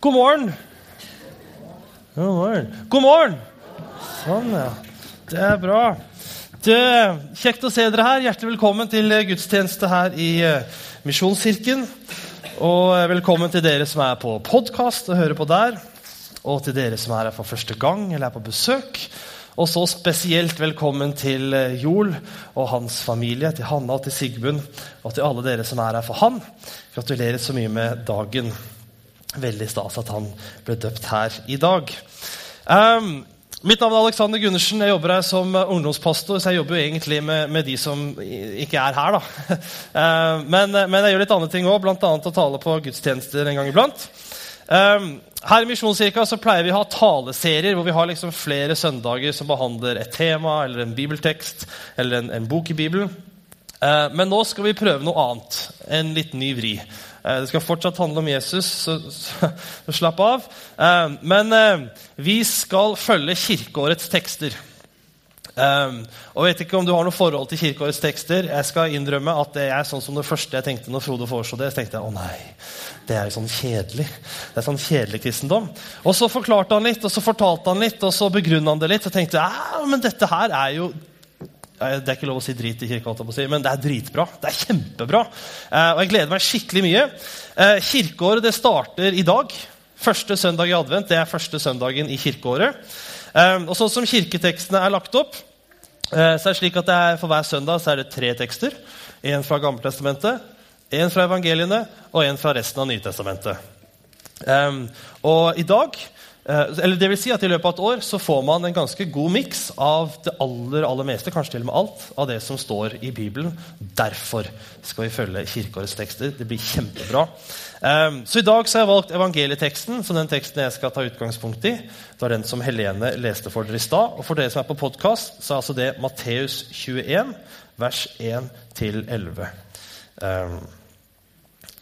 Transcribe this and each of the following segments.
God morgen. God morgen. God morgen. Sånn, ja. Det er bra. Det, kjekt å se dere her. Hjertelig velkommen til gudstjeneste her i uh, Misjonskirken. Og velkommen til dere som er på podkast og hører på der. Og til dere som er her for første gang eller er på besøk. Og så spesielt velkommen til Jol og hans familie, til Hanna og til Sigmund, og til alle dere som er her for han. Gratulerer så mye med dagen. Veldig stas at han ble døpt her i dag. Um, mitt navn er Alexander Gundersen. Jeg jobber her som ungdomspastor, så jeg jobber jo egentlig med, med de som ikke er her. da. Uh, men, men, jeg gjør litt andre ting òg, bl.a. å tale på gudstjenester en gang iblant. Um, her i Misjonskirka så pleier vi å ha taleserier hvor vi har liksom flere søndager som behandler et tema eller en bibeltekst eller en, en bok i Bibelen. Uh, men nå skal vi prøve noe annet. En litt ny vri. Uh, det skal fortsatt handle om Jesus, så, så, så slapp av. Uh, men vi skal følge kirkeårets tekster. Og vet ikke om du har noe forhold til kirkeårets tekster. Jeg skal innrømme at det er sånn som det første jeg tenkte når Frode foreslo det. Så tenkte jeg, å nei, det er jo sånn kjedelig. Det er sånn kjedelig kristendom. Og så forklarte han litt, og så fortalte han litt, og så begrunna han det litt. Og tenkte jeg, men dette her er jo det er ikke lov å si drit i kirka, men det er dritbra. Det er kjempebra. Uh, og jeg gleder meg skikkelig mye. Uh, kirkeåret det starter i dag. Første søndag i advent. Det er første søndagen i kirkeåret. Um, og sånn som kirketekstene er lagt opp, så er det slik at det er, for hver søndag så er det tre tekster. En fra Gammeltestamentet, en fra evangeliene og en fra resten av Nytestamentet. Og i dag eller det vil si at I løpet av et år så får man en ganske god miks av det aller aller meste, kanskje til og med alt, av det som står i Bibelen. Derfor skal vi følge kirkeårets tekster. Det blir kjempebra. Um, så I dag så har jeg valgt evangelieteksten, så den teksten jeg skal ta utgangspunkt i. Det var den som Helene leste for dere i stad. Og for dere som er på podkast, så er altså det Matteus 21, vers 1-11.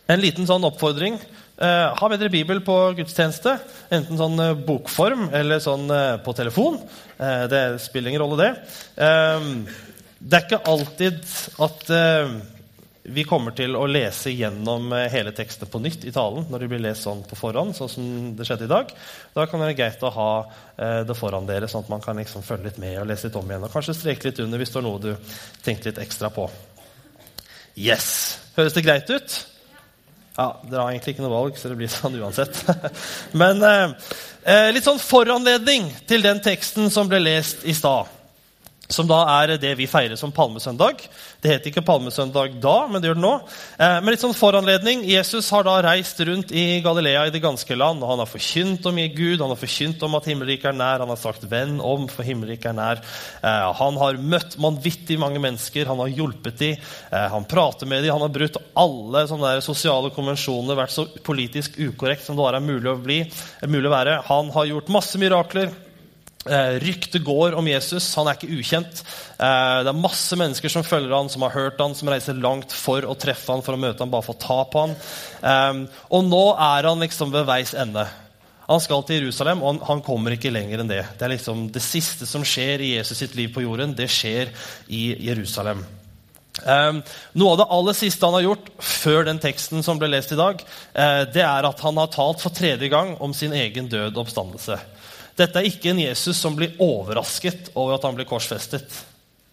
En liten sånn oppfordring. Eh, ha bedre Bibel på gudstjeneste. Enten sånn eh, bokform eller sånn eh, på telefon. det spiller ingen rolle, det. Um, det er ikke alltid at vi kommer til å lese gjennom eh, hele teksten på nytt i talen når det blir lest sånn på forhånd. sånn som det skjedde i dag. Da kan det være greit å ha eh, det foran dere, sånn at man kan liksom følge litt med og lese litt om igjen. Og kanskje streke litt under hvis det er noe du tenkte litt ekstra på. Yes! Høres det greit ut? Ja, Dere har egentlig ikke noe valg, så det blir sånn uansett. Men eh, eh, litt sånn foranledning til den teksten som ble lest i stad som da er det vi feirer som palmesøndag. Det het ikke palmesøndag da, men det gjør det nå. Eh, med litt sånn foranledning, Jesus har da reist rundt i Galilea i det ganske land. og Han har forkynt om Gud, han har forkynt om at himmelriket er nær. Han har sagt 'venn om, for himmelriket er nær'. Eh, han har møtt vanvittig mange mennesker, han har hjulpet dem, eh, han prater med dem. Han har brutt alle sånne sosiale konvensjoner, vært så politisk ukorrekt som det bare er mulig å, bli, mulig å være. Han har gjort masse mirakler. Eh, ryktet går om Jesus. Han er ikke ukjent. Eh, det er masse mennesker som følger han, som har hørt han, som reiser langt for å treffe han, for å møte han, bare for å ta på han. Eh, og nå er han liksom ved veis ende. Han skal til Jerusalem, og han, han kommer ikke lenger enn det. Det er liksom det siste som skjer i Jesus sitt liv på jorden, det skjer i Jerusalem. Um, noe av det aller siste han har gjort før den teksten som ble lest i dag, uh, det er at han har talt for tredje gang om sin egen død og oppstandelse. Dette er ikke en Jesus som blir overrasket over at han blir korsfestet.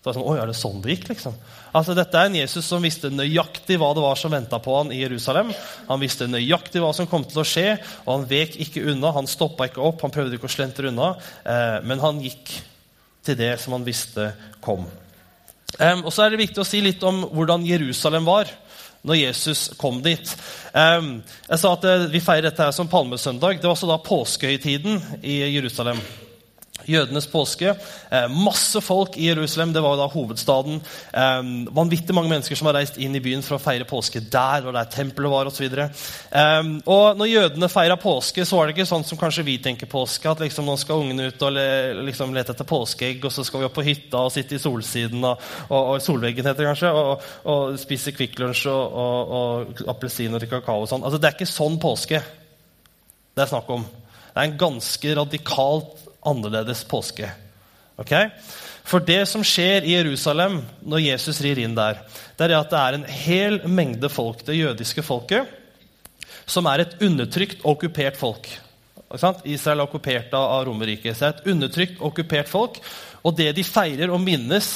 Det er sånn, Oi, er det sånn det gikk? liksom? Altså, Dette er en Jesus som visste nøyaktig hva det var som venta på han i Jerusalem. Han visste nøyaktig hva som kom til å skje, og han vek ikke unna. Han stoppa ikke opp, han prøvde ikke å slentre unna, eh, men han gikk til det som han visste kom. Um, og så er det viktig å si litt om hvordan Jerusalem var når Jesus kom dit. jeg sa at eh, Vi feirer dette her som palmesøndag. Det var også da påskehøytiden i Jerusalem jødenes påske. Eh, masse folk i Jerusalem. Det var jo da hovedstaden. Eh, vanvittig mange mennesker som har reist inn i byen for å feire påske der og der tempelet var osv. Eh, og når jødene feira påske, så var det ikke sånn som kanskje vi tenker påske. At liksom nå skal ungene ut og le, liksom lete etter påskeegg, og så skal vi opp på hytta og sitte i solsiden og, og, og solveggen heter det kanskje, og, og spise Kvikk Lunsj og, og, og appelsiner og kakao og sånn. Altså, det er ikke sånn påske det er snakk om. Det er en ganske radikalt annerledes påske. Okay? For det som skjer i Jerusalem når Jesus rir inn der, det er at det er en hel mengde folk, det jødiske folket, som er et undertrykt okkupert folk. Israel er okkupert av Romerriket. Så det er et undertrykt okkupert folk. Og det de feirer og minnes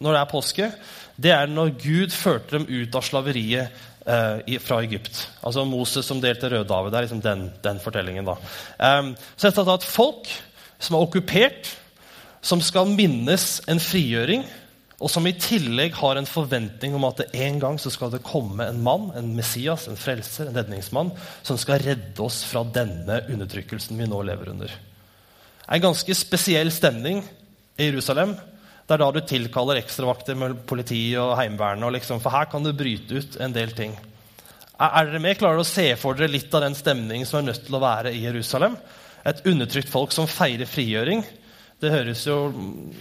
når det er påske, det er når Gud førte dem ut av slaveriet eh, fra Egypt. Altså Moses som delte Rødehavet. Det er liksom den, den fortellingen. da. Um, så dette at folk som er okkupert, som skal minnes en frigjøring og som i tillegg har en forventning om at det en gang så skal det komme en mann, en Messias, en frelser, en redningsmann, som skal redde oss fra denne undertrykkelsen vi nå lever under. En ganske spesiell stemning i Jerusalem. Det er da du tilkaller ekstravakter med politi og Heimevernet. Liksom, for her kan du bryte ut en del ting. Er dere med? Klarer dere å se for dere litt av den stemningen som er nødt til å være i Jerusalem? Et undertrykt folk som feirer frigjøring det høres jo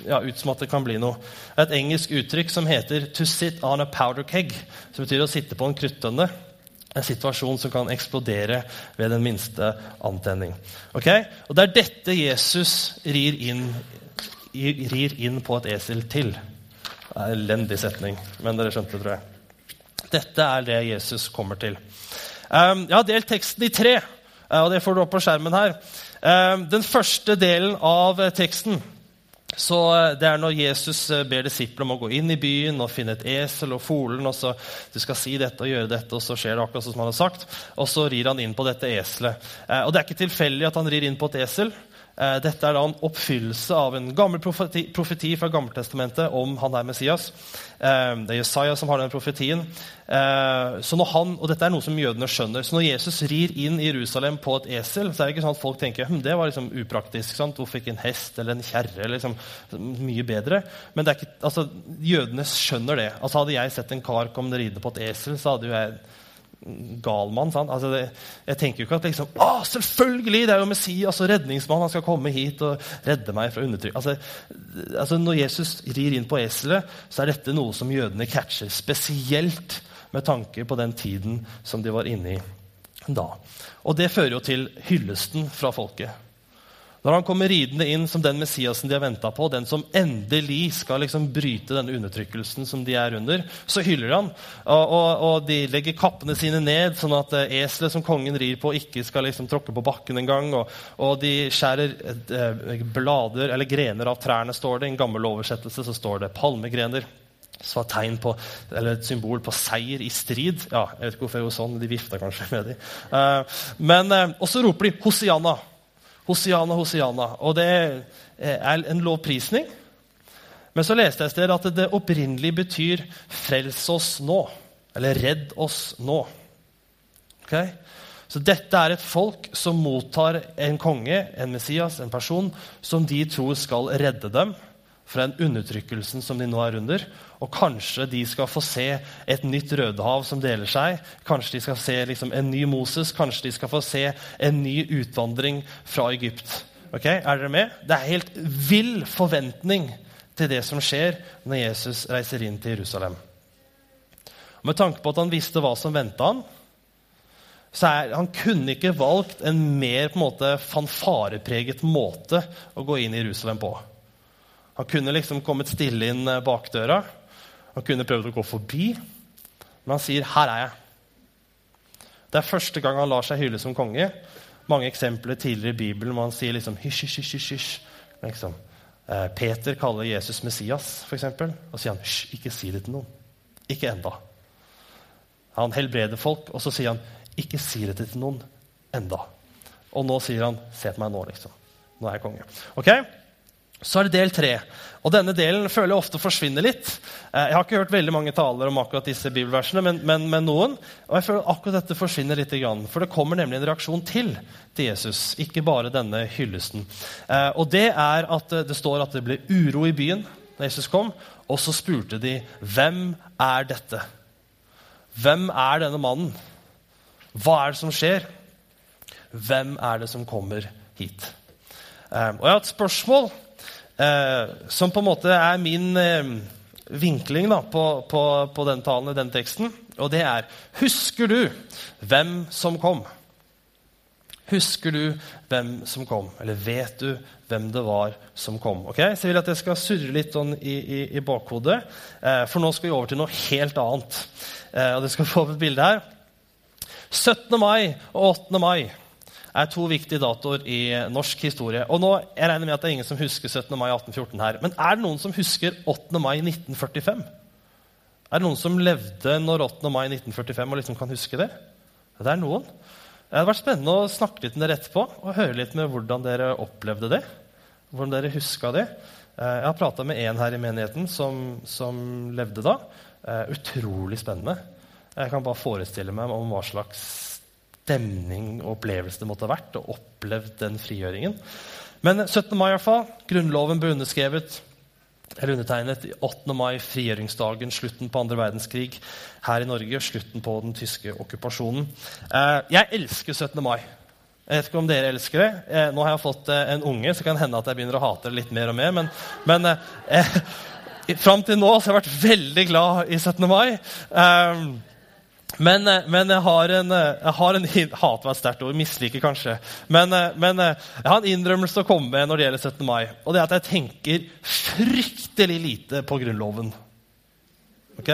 ja, ut som at det kan bli noe. Et engelsk uttrykk som heter 'to sit on a powder keg', som betyr å sitte på en kruttønne. En situasjon som kan eksplodere ved den minste antenning. Okay? Og Det er dette Jesus rir inn, rir inn på et esel til. Det er en elendig setning, men dere skjønte, tror jeg. Dette er det Jesus kommer til. Um, jeg har delt teksten i tre, og det får du opp på skjermen her. Ehm, den første delen av eh, teksten så eh, Det er når Jesus eh, ber disiplene om å gå inn i byen og finne et esel og folen. og så Du skal si dette og gjøre dette, og så skjer det akkurat som han har sagt. Og så rir han inn på dette eselet. Og Det er ikke tilfeldig at han rir inn på et esel. Eh, dette er da en oppfyllelse av en gammel profeti, profeti fra Gammeltestamentet om han er Messias. Eh, det er Jesaja som har den profetien. Eh, så når han, og Dette er noe som jødene skjønner. Så når Jesus rir inn i Jerusalem på et esel, så er det ikke sånn at folk tenker hm, det var liksom upraktisk. Sant? Hvorfor ikke en hest eller en kjerre? Liksom, mye bedre. Men ikke, altså, jødene skjønner det. Altså Hadde jeg sett en kar komme ridende på et esel, så hadde jo jeg galmann. Altså det, jeg tenker jo ikke at liksom, ah, selvfølgelig, det er jo Messias og redningsmann. Han skal komme hit og redde meg fra undertrykk. Altså, altså, når Jesus rir inn på eselet, så er dette noe som jødene catcher. Spesielt med tanke på den tiden som de var inne i da. Og det fører jo til hyllesten fra folket. Når han kommer ridende inn som den Messiasen de har venta på, den som endelig skal liksom bryte denne undertrykkelsen som de er under, så hyller han. Og, og, og de legger kappene sine ned, sånn at uh, eselet som kongen rir på, ikke skal liksom tråkke på bakken engang. Og, og de skjærer uh, blader eller grener av trærne, står det. I en gammel oversettelse så står det palmegrener. Så et tegn på, eller et symbol på seier i strid. Ja, jeg vet ikke hvorfor jeg gjorde sånn, De vifta kanskje med dem. Men, og så roper de 'Hosianna'. Hosiana, Hosiana. Og det er en lovprisning. Men så leste jeg et sted at det opprinnelig betyr 'frels oss nå'. Eller 'redd oss nå'. Okay? Så dette er et folk som mottar en konge, en Messias, en person, som de tror skal redde dem fra den undertrykkelsen som de nå er under. Og kanskje de skal få se et nytt Rødehav som deler seg. Kanskje de skal se liksom, en ny Moses. Kanskje de skal få se en ny utvandring fra Egypt. Ok, Er dere med? Det er helt vill forventning til det som skjer når Jesus reiser inn til Jerusalem. Med tanke på at han visste hva som venta han, så er, han kunne ikke valgt en mer på en måte, fanfarepreget måte å gå inn i Jerusalem på. Han kunne liksom kommet stille inn eh, bakdøra. Han kunne prøvd å gå forbi. Men han sier 'her er jeg'. Det er første gang han lar seg hylle som konge. Mange eksempler tidligere i Bibelen hvor han sier liksom hysj, hysj, hysj, hysj. Liksom. Eh, Peter kaller Jesus Messias, f.eks. Og sier han hysj, ikke si det til noen. Ikke enda. Han helbreder folk, og så sier han ikke si det til noen enda. Og nå sier han se på meg nå, liksom. Nå er jeg konge. Ok? Så er det del tre. Og denne delen føler jeg ofte forsvinner litt. Eh, jeg har ikke hørt veldig mange taler om akkurat disse bibelversene, men, men, men noen. Og jeg føler akkurat dette forsvinner litt. For det kommer nemlig en reaksjon til til Jesus. Ikke bare denne hyllesten. Eh, og det er at det står at det ble uro i byen da Jesus kom. Og så spurte de hvem er dette? Hvem er denne mannen? Hva er det som skjer? Hvem er det som kommer hit? Eh, og jeg har et spørsmål eh, som på en måte er min eh, vinkling da, på, på, på, den talen i den teksten. Og det er Husker du hvem som kom? Husker du hvem som kom? Eller vet du hvem det var som kom? Ok? Så jeg vil at jeg skal surre litt sånn i, i, i bakhodet, eh, for nå skal vi over til noe helt annet. Eh, og det skal få opp et bilde her. 17. mai og 8. mai er to viktige datoer i norsk historie. Og nå, Jeg regner med at det er ingen som husker 17. mai 1814 her. Men er det noen som husker 8. mai 1945? Er det noen som levde når 8. mai 1945 og liksom kan huske det? Det er noen. Det hadde vært spennende å snakke litt med dere etterpå og høre litt med hvordan dere opplevde det. Hvordan dere huska det. Eh, jeg har prata med en her i menigheten som, som levde da. Eh, utrolig spennende. Jeg kan bare forestille meg om hva slags stemning og opplevelse det måtte ha vært og opplevd den frigjøringen. Men 17. mai, i hvert fall. Grunnloven ble underskrevet eller undertegnet 8. mai, frigjøringsdagen, slutten på andre verdenskrig her i Norge, slutten på den tyske okkupasjonen. Eh, jeg elsker 17. mai. Jeg vet ikke om dere elsker det. Eh, nå har jeg fått eh, en unge, så kan det hende at jeg begynner å hate det litt mer og mer. Men, men eh, fram til nå har jeg vært veldig glad i 17. mai. Men, eh, men, jeg har en, eh, jeg har en Hat meg sterkt ord. Misliker, kanskje. Men, eh, men, jeg har en innrømmelse å komme med når det gjelder 17. mai. Og det er at jeg tenker fryktelig lite på Grunnloven. Ok?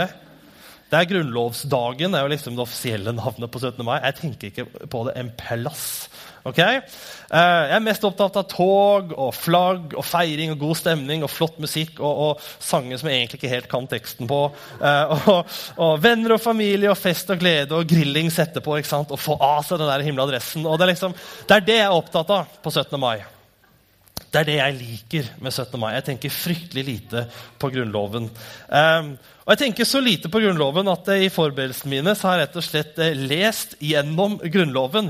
Det er Grunnlovsdagen. Det er jo liksom det offisielle navnet på 17. mai. Jeg tenker ikke på det en plass. Okay? jeg er mest opptatt av tog og flagg og feiring og god stemning og flott musikk og, og sanger som jeg egentlig ikke helt kan teksten på. og, og, venner og familie og fest og glede og grillings etterpå. ikke sant? Og få av seg den der himla dressen. Og det er, liksom, det er det jeg er opptatt av på 17. mai. Det er det jeg liker med 17. mai. Jeg tenker fryktelig lite på Grunnloven. Um, og jeg tenker så lite på Grunnloven at i forberedelsene mine så har jeg rett og slett eh, lest gjennom Grunnloven.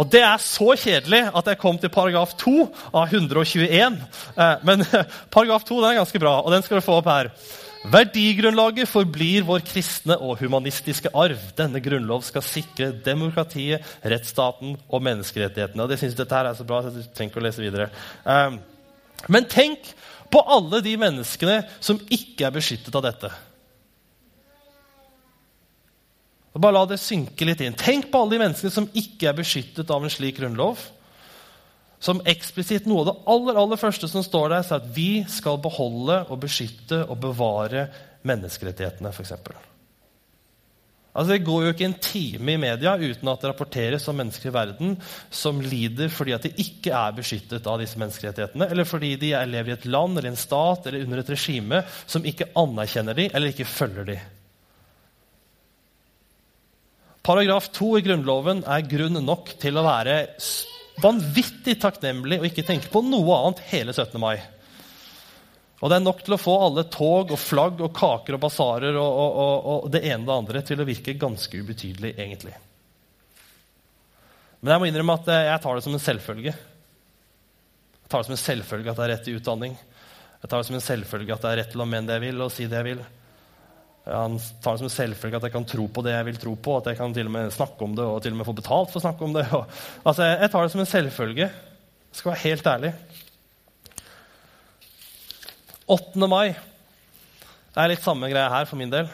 Og det er så kjedelig at jeg kom til paragraf 2 av 121. Uh, men paragraf 2 den er ganske bra, og den skal du få opp her. Verdigrunnlaget forblir vår kristne og humanistiske arv. Denne grunnlov skal sikre demokratiet, rettsstaten og menneskerettighetene. Og det synes dette her er så bra så jeg trenger å lese videre. Um, men tenk på alle de menneskene som ikke er beskyttet av dette. Bare la det synke litt inn. Tenk på alle de menneskene som ikke er beskyttet av en slik grunnlov som eksplisitt noe av det aller, aller første som står der, er at vi skal beholde og beskytte og bevare menneskerettighetene, f.eks. Altså, det går jo ikke en time i media uten at det rapporteres om mennesker i verden som lider fordi at de ikke er beskyttet av disse menneskerettighetene, eller fordi de lever i et land eller en stat eller under et regime som ikke anerkjenner dem eller ikke følger dem. Paragraf 2 i Grunnloven er grunn nok til å være vanvittig takknemlig og ikke tenke på noe annet hele 17. mai. Og det er nok til å få alle tog og flagg og kaker og basarer og, og, og, og, det ene og det andre til å virke ganske ubetydelig, egentlig. Men jeg må innrømme at eh, jeg tar det som en selvfølge. Jeg tar det som en selvfølge at det er rett til utdanning. Jeg tar det som en selvfølge at det er rett til å mene det jeg vil, og si det jeg vil. Han tar det som en selvfølge at jeg kan tro på det jeg vil tro på, at jeg kan til og med snakke om det og til og med få betalt for å snakke om det. Og, altså, jeg tar det som en selvfølge. Jeg skal være helt ærlig. 8. mai det er litt samme greia her for min del.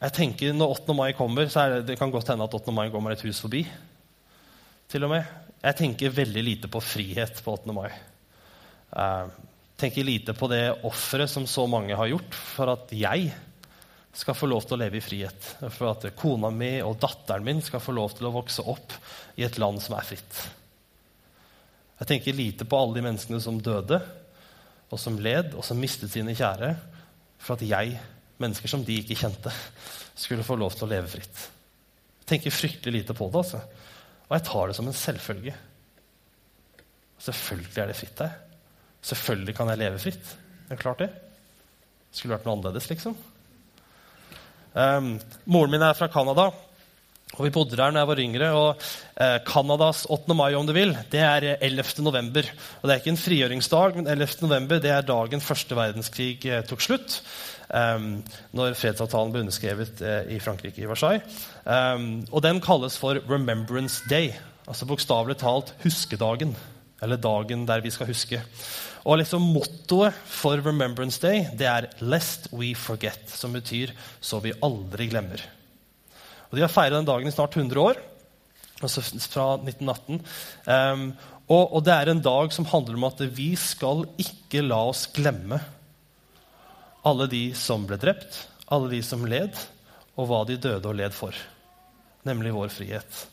Jeg tenker Når 8. mai kommer, så det, det kan godt hende at 8. mai går meg et hus forbi. til og med. Jeg tenker veldig lite på frihet på 8. mai. Jeg tenker lite på det offeret som så mange har gjort for at jeg skal få lov til å leve i frihet. For at kona mi og datteren min skal få lov til å vokse opp i et land som er fritt. Jeg tenker lite på alle de menneskene som døde, og som led, og som mistet sine kjære, for at jeg, mennesker som de ikke kjente, skulle få lov til å leve fritt. Jeg tenker fryktelig lite på det, altså. Og jeg tar det som en selvfølge. Selvfølgelig er det fritt her. Selvfølgelig kan jeg leve fritt. Det er klart det. Skulle vært noe annerledes, liksom. Um, moren min er fra Canada, og vi bodde der da jeg var yngre. og eh, Canadas 8. mai, om du vil, det er 11. november. Og det er ikke en frigjøringsdag, men 11. november det er dagen første verdenskrig eh, tok slutt. Um, når fredsavtalen ble underskrevet eh, i Frankrike, i Versailles. Um, og den kalles for Remembrance Day. Altså bokstavelig talt huskedagen. Eller dagen der vi skal huske. Og liksom Mottoet for Remembrance Day det er 'Lest we forget', som betyr 'så vi aldri glemmer'. Og De har feiret den dagen i snart 100 år, altså fra 1918. Um, og, og, det er en dag som handler om at vi skal ikke la oss glemme alle de som ble drept, alle de som led, og hva de døde og led for. Nemlig vår frihet.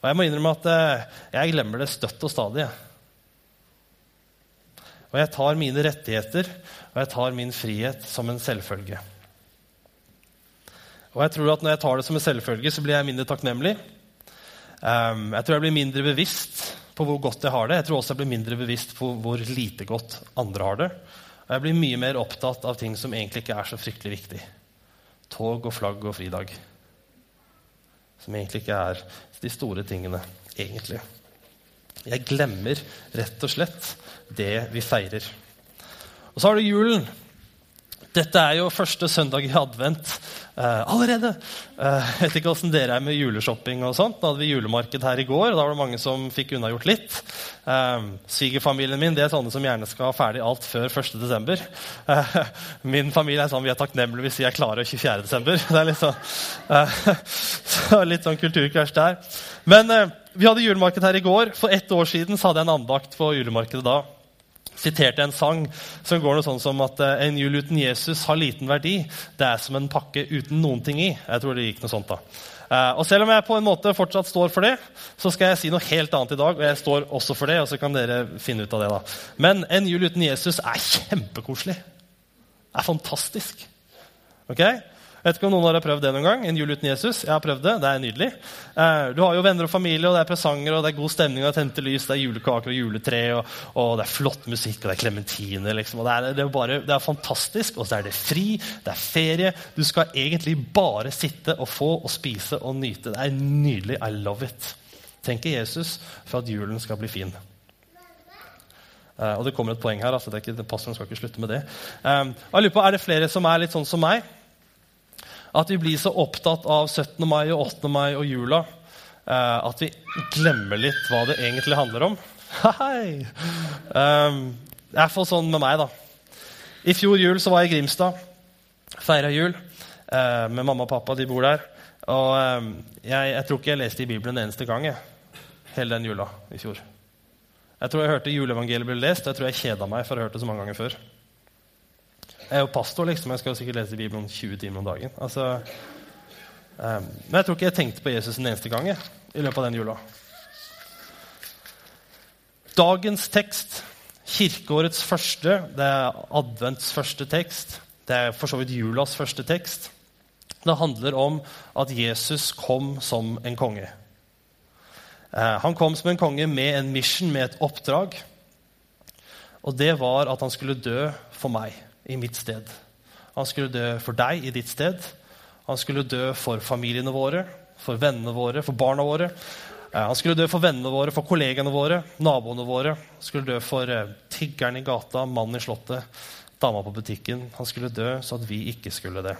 Og jeg må innrømme at eh, jeg glemmer det støtt og stadig. Og jeg tar mine rettigheter og jeg tar min frihet som en selvfølge. Og jeg tror at når jeg tar det som en selvfølge, så blir jeg mindre takknemlig. Um, jeg tror jeg blir mindre bevisst på hvor godt jeg har det. Jeg tror også jeg blir mindre bevisst på hvor lite godt andre har det. Og jeg blir mye mer opptatt av ting som egentlig ikke er så fryktelig viktig. Tog og flagg og fridag. Som egentlig ikke er de store tingene, egentlig. Jeg glemmer rett og slett det vi feirer. Og så har du julen. Dette er jo første søndag i advent uh, allerede. Uh, jeg vet ikke åssen dere er med juleshopping. og sånt. Da hadde vi julemarked her i går, og da var det mange som fikk unnagjort litt. Uh, Svigerfamilien min det er sånne som gjerne skal ha ferdig alt før 1.12. Uh, min familie er sånn vi er takknemlige hvis vi er klare 24.12. Det er litt sånn, så litt sånn kulturkrasj der. Men vi hadde julemarked her i går. For ett år siden så hadde jeg en andakt på julemarkedet da siterte en sang som går noe sånn som at uh, en jul uten Jesus har liten verdi. Det er som en pakke uten noen ting i. Jeg tror det gikk noe sånt da. Uh, og Selv om jeg på en måte fortsatt står for det, så skal jeg si noe helt annet i dag. Og jeg står også for det, og så kan dere finne ut av det. da. Men en jul uten Jesus er kjempekoselig. Det er fantastisk. Ok? Vet ikke om noen har prøvd det noen gang. En jul uten Jesus. Jeg har prøvd det. Det er nydelig. Eh, du har jo venner og familie, og det er presanger, og det er god stemning, og det er tente lys, det er julekaker og juletre, og, og det er flott musikk, og det er klementiner. Liksom. Det, det, det, er fantastisk. Og så er det fri, det er ferie. Du skal egentlig bare sitte og få og spise og nyte. Det er nydelig. I love it. Tenker Jesus for at julen skal bli fin. Uh, og det kommer et poeng her. altså det er ikke, Pastoren skal ikke slutte med det. Um, jeg lurer på, Er det flere som er litt sånn som meg? At vi blir så opptatt av 17. mai og 8. mai og jula eh, at vi glemmer litt hva det egentlig handler om. Hei! Um, det er iallfall sånn med meg, da. I fjor jul så var jeg i Grimstad. Feira jul eh, med mamma og pappa. De bor der. Og eh, jeg, jeg, tror ikke jeg leste i Bibelen en eneste gang jeg, hele den jula i fjor. Jeg tror jeg hørte juleevangeliet bli lest, og jeg tror jeg kjeda meg for å ha hørt det så mange ganger før. Jeg er jo pastor, liksom. Jeg skal sikkert lese Bibelen 20 timer om dagen. Altså, um, men jeg tror ikke jeg tenkte på Jesus en eneste gang jeg, i løpet av den jula. Dagens tekst, kirkeårets første, det er advents første tekst. Det er for så vidt julas første tekst. Det handler om at Jesus kom som en konge. Uh, han kom som en konge med en mission, med et oppdrag. Og det var at han skulle dø for meg i mitt sted. Han skulle dø for deg i ditt sted. Han skulle dø for familiene våre, for vennene våre, for barna våre. Eh, han skulle dø for vennene våre, for kollegaene våre, naboene våre. Han skulle dø for eh, tiggeren i gata, mannen i slottet, dama på butikken. Han skulle dø så at vi ikke skulle det.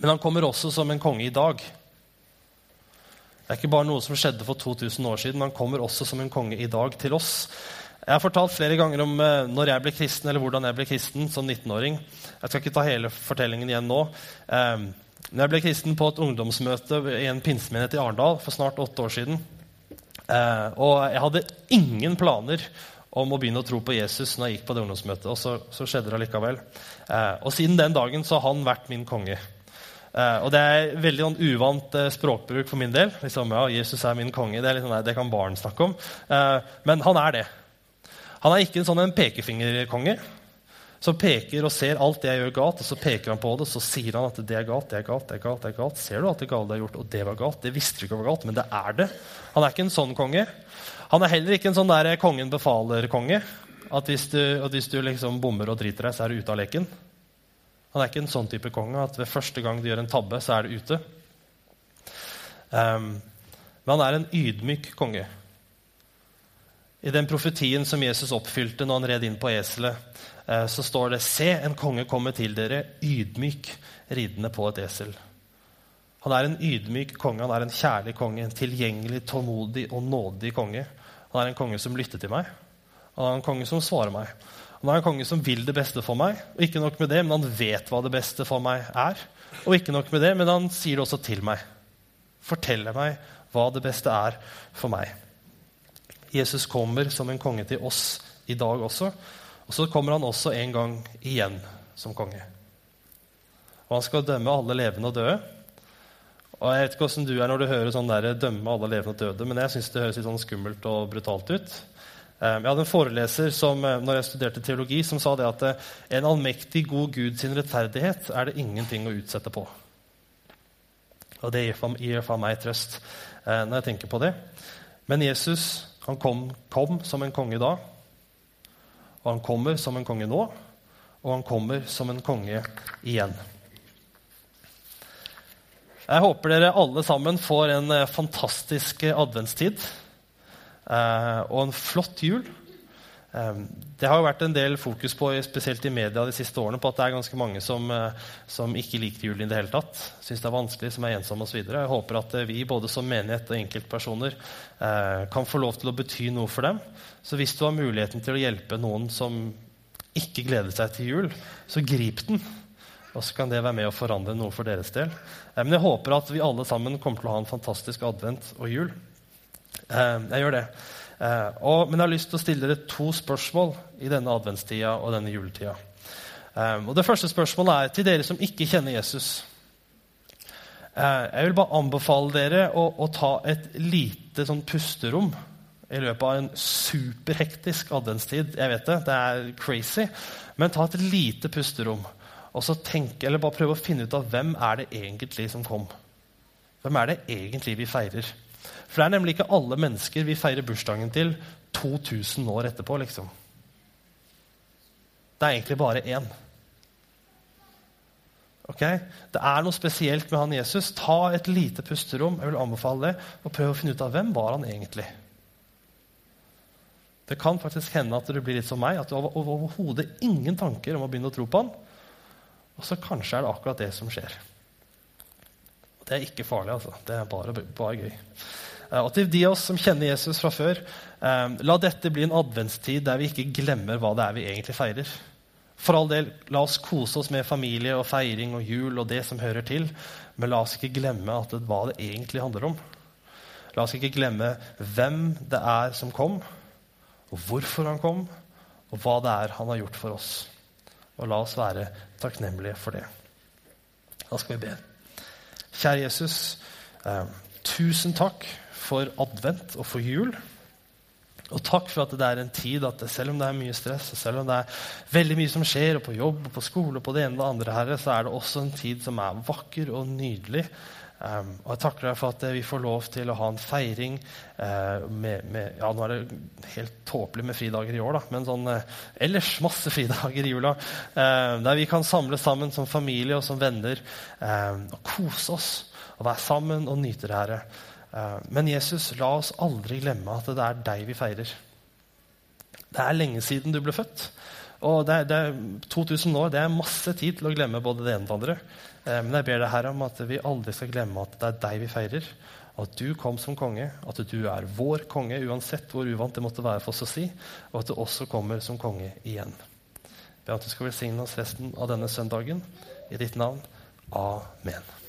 Men han kommer også som en konge i dag. Det er ikke bare noe som skjedde for 2000 år siden. Han kommer også som en konge i dag til oss. Jeg har fortalt flere ganger om uh, når jeg ble kristen, eller hvordan jeg ble kristen som 19-åring. Jeg skal ikke ta hele fortellingen igjen nå. Um, når jeg ble kristen på et ungdomsmøte i en pinsemenighet i Arendal for snart åtte år siden. Uh, og jeg hadde ingen planer om å begynne å tro på Jesus når jeg gikk på det ungdomsmøtet. Og så, så skjedde det allikevel. Uh, og siden den dagen så har han vært min konge. Uh, og det er veldig sånn, uvant uh, språkbruk for min del. Liksom, ja, Jesus er min konge. Det, liksom, det kan barn snakke om. Uh, men han er det. Han er ikke en sånn pekefingerkonge som peker og ser alt det jeg gjør galt, og så peker han på det, og så sier han at det er galt, det er galt, det er galt. det er galt. Ser du at det gale du har gjort? Og det var galt. Det visste du ikke var galt, men det er det. Han er ikke en sånn konge. Han er heller ikke en sånn der kongen befaler-konge. At hvis du, at hvis du liksom bommer og driter deg, så er du ute av leken. Han er ikke en sånn type konge at ved første gang du gjør en tabbe, så er du ute. Um, men han er en ydmyk konge. I den profetien som Jesus oppfylte når han red inn på eselet, eh, så står det Se, en konge kommer til dere, ydmyk, ridende på et esel. Han er en ydmyk konge, han er en kjærlig konge, en tilgjengelig, tålmodig og nådig konge. Han er en konge som lytter til meg. Han er en konge som svarer meg. Han er en konge som vil det beste for meg. Og ikke nok med det, men han vet hva det beste for meg er. Og ikke nok med det, men han sier det også til meg. Forteller meg hva det beste er for meg. Jesus kommer som en konge til oss i dag også. Og så kommer han også en gang igjen som konge. Og han skal dømme alle levende og døde. Og Jeg vet ikke hvordan du er når du hører sånn der, dømme alle levende og døde, men jeg syns det høres litt sånn skummelt og brutalt ut. Eh, jeg hadde en foreleser som eh, når jeg studerte teologi, som sa det at eh, en allmektig god Gud sin rettferdighet er det ingenting å utsette på. Og det gir for meg trøst når jeg tenker på det. Men Jesus han kom, kom som en konge da, og han kommer som en konge nå, og han kommer som en konge igjen. Jeg håper dere alle sammen får en fantastisk adventstid. Eh, og en flott jul. Eh, det har jo vært en del fokus på, spesielt i media de siste årene, på at det er ganske mange som, eh, som ikke liker julen i det hele tatt. Syns det er vanskelig, som er ensomme osv. Jeg håper at vi både som menighet og enkeltpersoner kan få lov til å bety noe for dem. Så hvis du har muligheten til å hjelpe noen som ikke gleder seg til jul, så grip den. Og så kan det være med å forandre noe for deres del. Men jeg håper at vi alle sammen kommer til å ha en fantastisk advent og jul. Eh, jeg gjør det. Eh, og, men jeg har lyst til å stille dere to spørsmål i denne adventstida og denne juletida. Eh, og Det første spørsmålet er til dere som ikke kjenner Jesus. Jeg vil bare anbefale dere å, å ta et lite sånn pusterom i løpet av en superhektisk adventstid. Jeg vet det, det er crazy. Men ta et lite pusterom og så tenk, eller bare prøve å finne ut av hvem er det egentlig som kom. Hvem er det egentlig vi feirer? For det er nemlig ikke alle mennesker vi feirer bursdagen til 2000 år etterpå. liksom. Det er egentlig bare én. Okay? Det er noe spesielt med han Jesus. Ta et lite pusterom jeg vil anbefale det, og prøv å finne ut av hvem var han egentlig Det kan faktisk hende at du blir litt som meg, at du har overhodet ingen tanker om å begynne å tro på han. Og så kanskje er det akkurat det som skjer. Det er ikke farlig, altså. Det er bare, bare gøy. Eh, og til de av oss som kjenner Jesus fra før, eh, la dette bli en adventstid der vi ikke glemmer hva det er vi egentlig feirer. For all del, La oss kose oss med familie og feiring og jul og det som hører til. Men la oss ikke glemme det, hva det egentlig handler om. La oss ikke glemme hvem det er som kom, og hvorfor han kom, og hva det er han har gjort for oss. Og la oss være takknemlige for det. Da skal vi be. Kjære Jesus, eh, tusen takk for advent og for jul. Og takk for at det er en tid at selv om det er mye stress, og selv om det er veldig mye som skjer, og på jobb og på skole, og på det ene og det andre, herre, så er det også en tid som er vakker og nydelig. Um, og jeg takker deg for at vi får lov til å ha en feiring uh, med, med, Ja, nå er det helt tåpelig med fridager i år, da, men sånn uh, ellers masse fridager i jula. Uh, der vi kan samles sammen som familie og som venner og kose oss og være sammen og nyte det, Herre. Eh, men Jesus, la oss aldri glemme at det er deg vi feirer. Det er lenge siden du ble født. Og det er, det er 2000 år det er masse tid til å glemme både det ene og det andre. Eh, men jeg ber deg her om at vi aldri skal glemme at det er deg vi feirer. At du kom som konge, at du er vår konge, uansett hvor uvant det måtte være for oss å si. Og at du også kommer som konge igjen. Ber at du skal velsigne oss resten av denne søndagen. I ditt navn. Amen.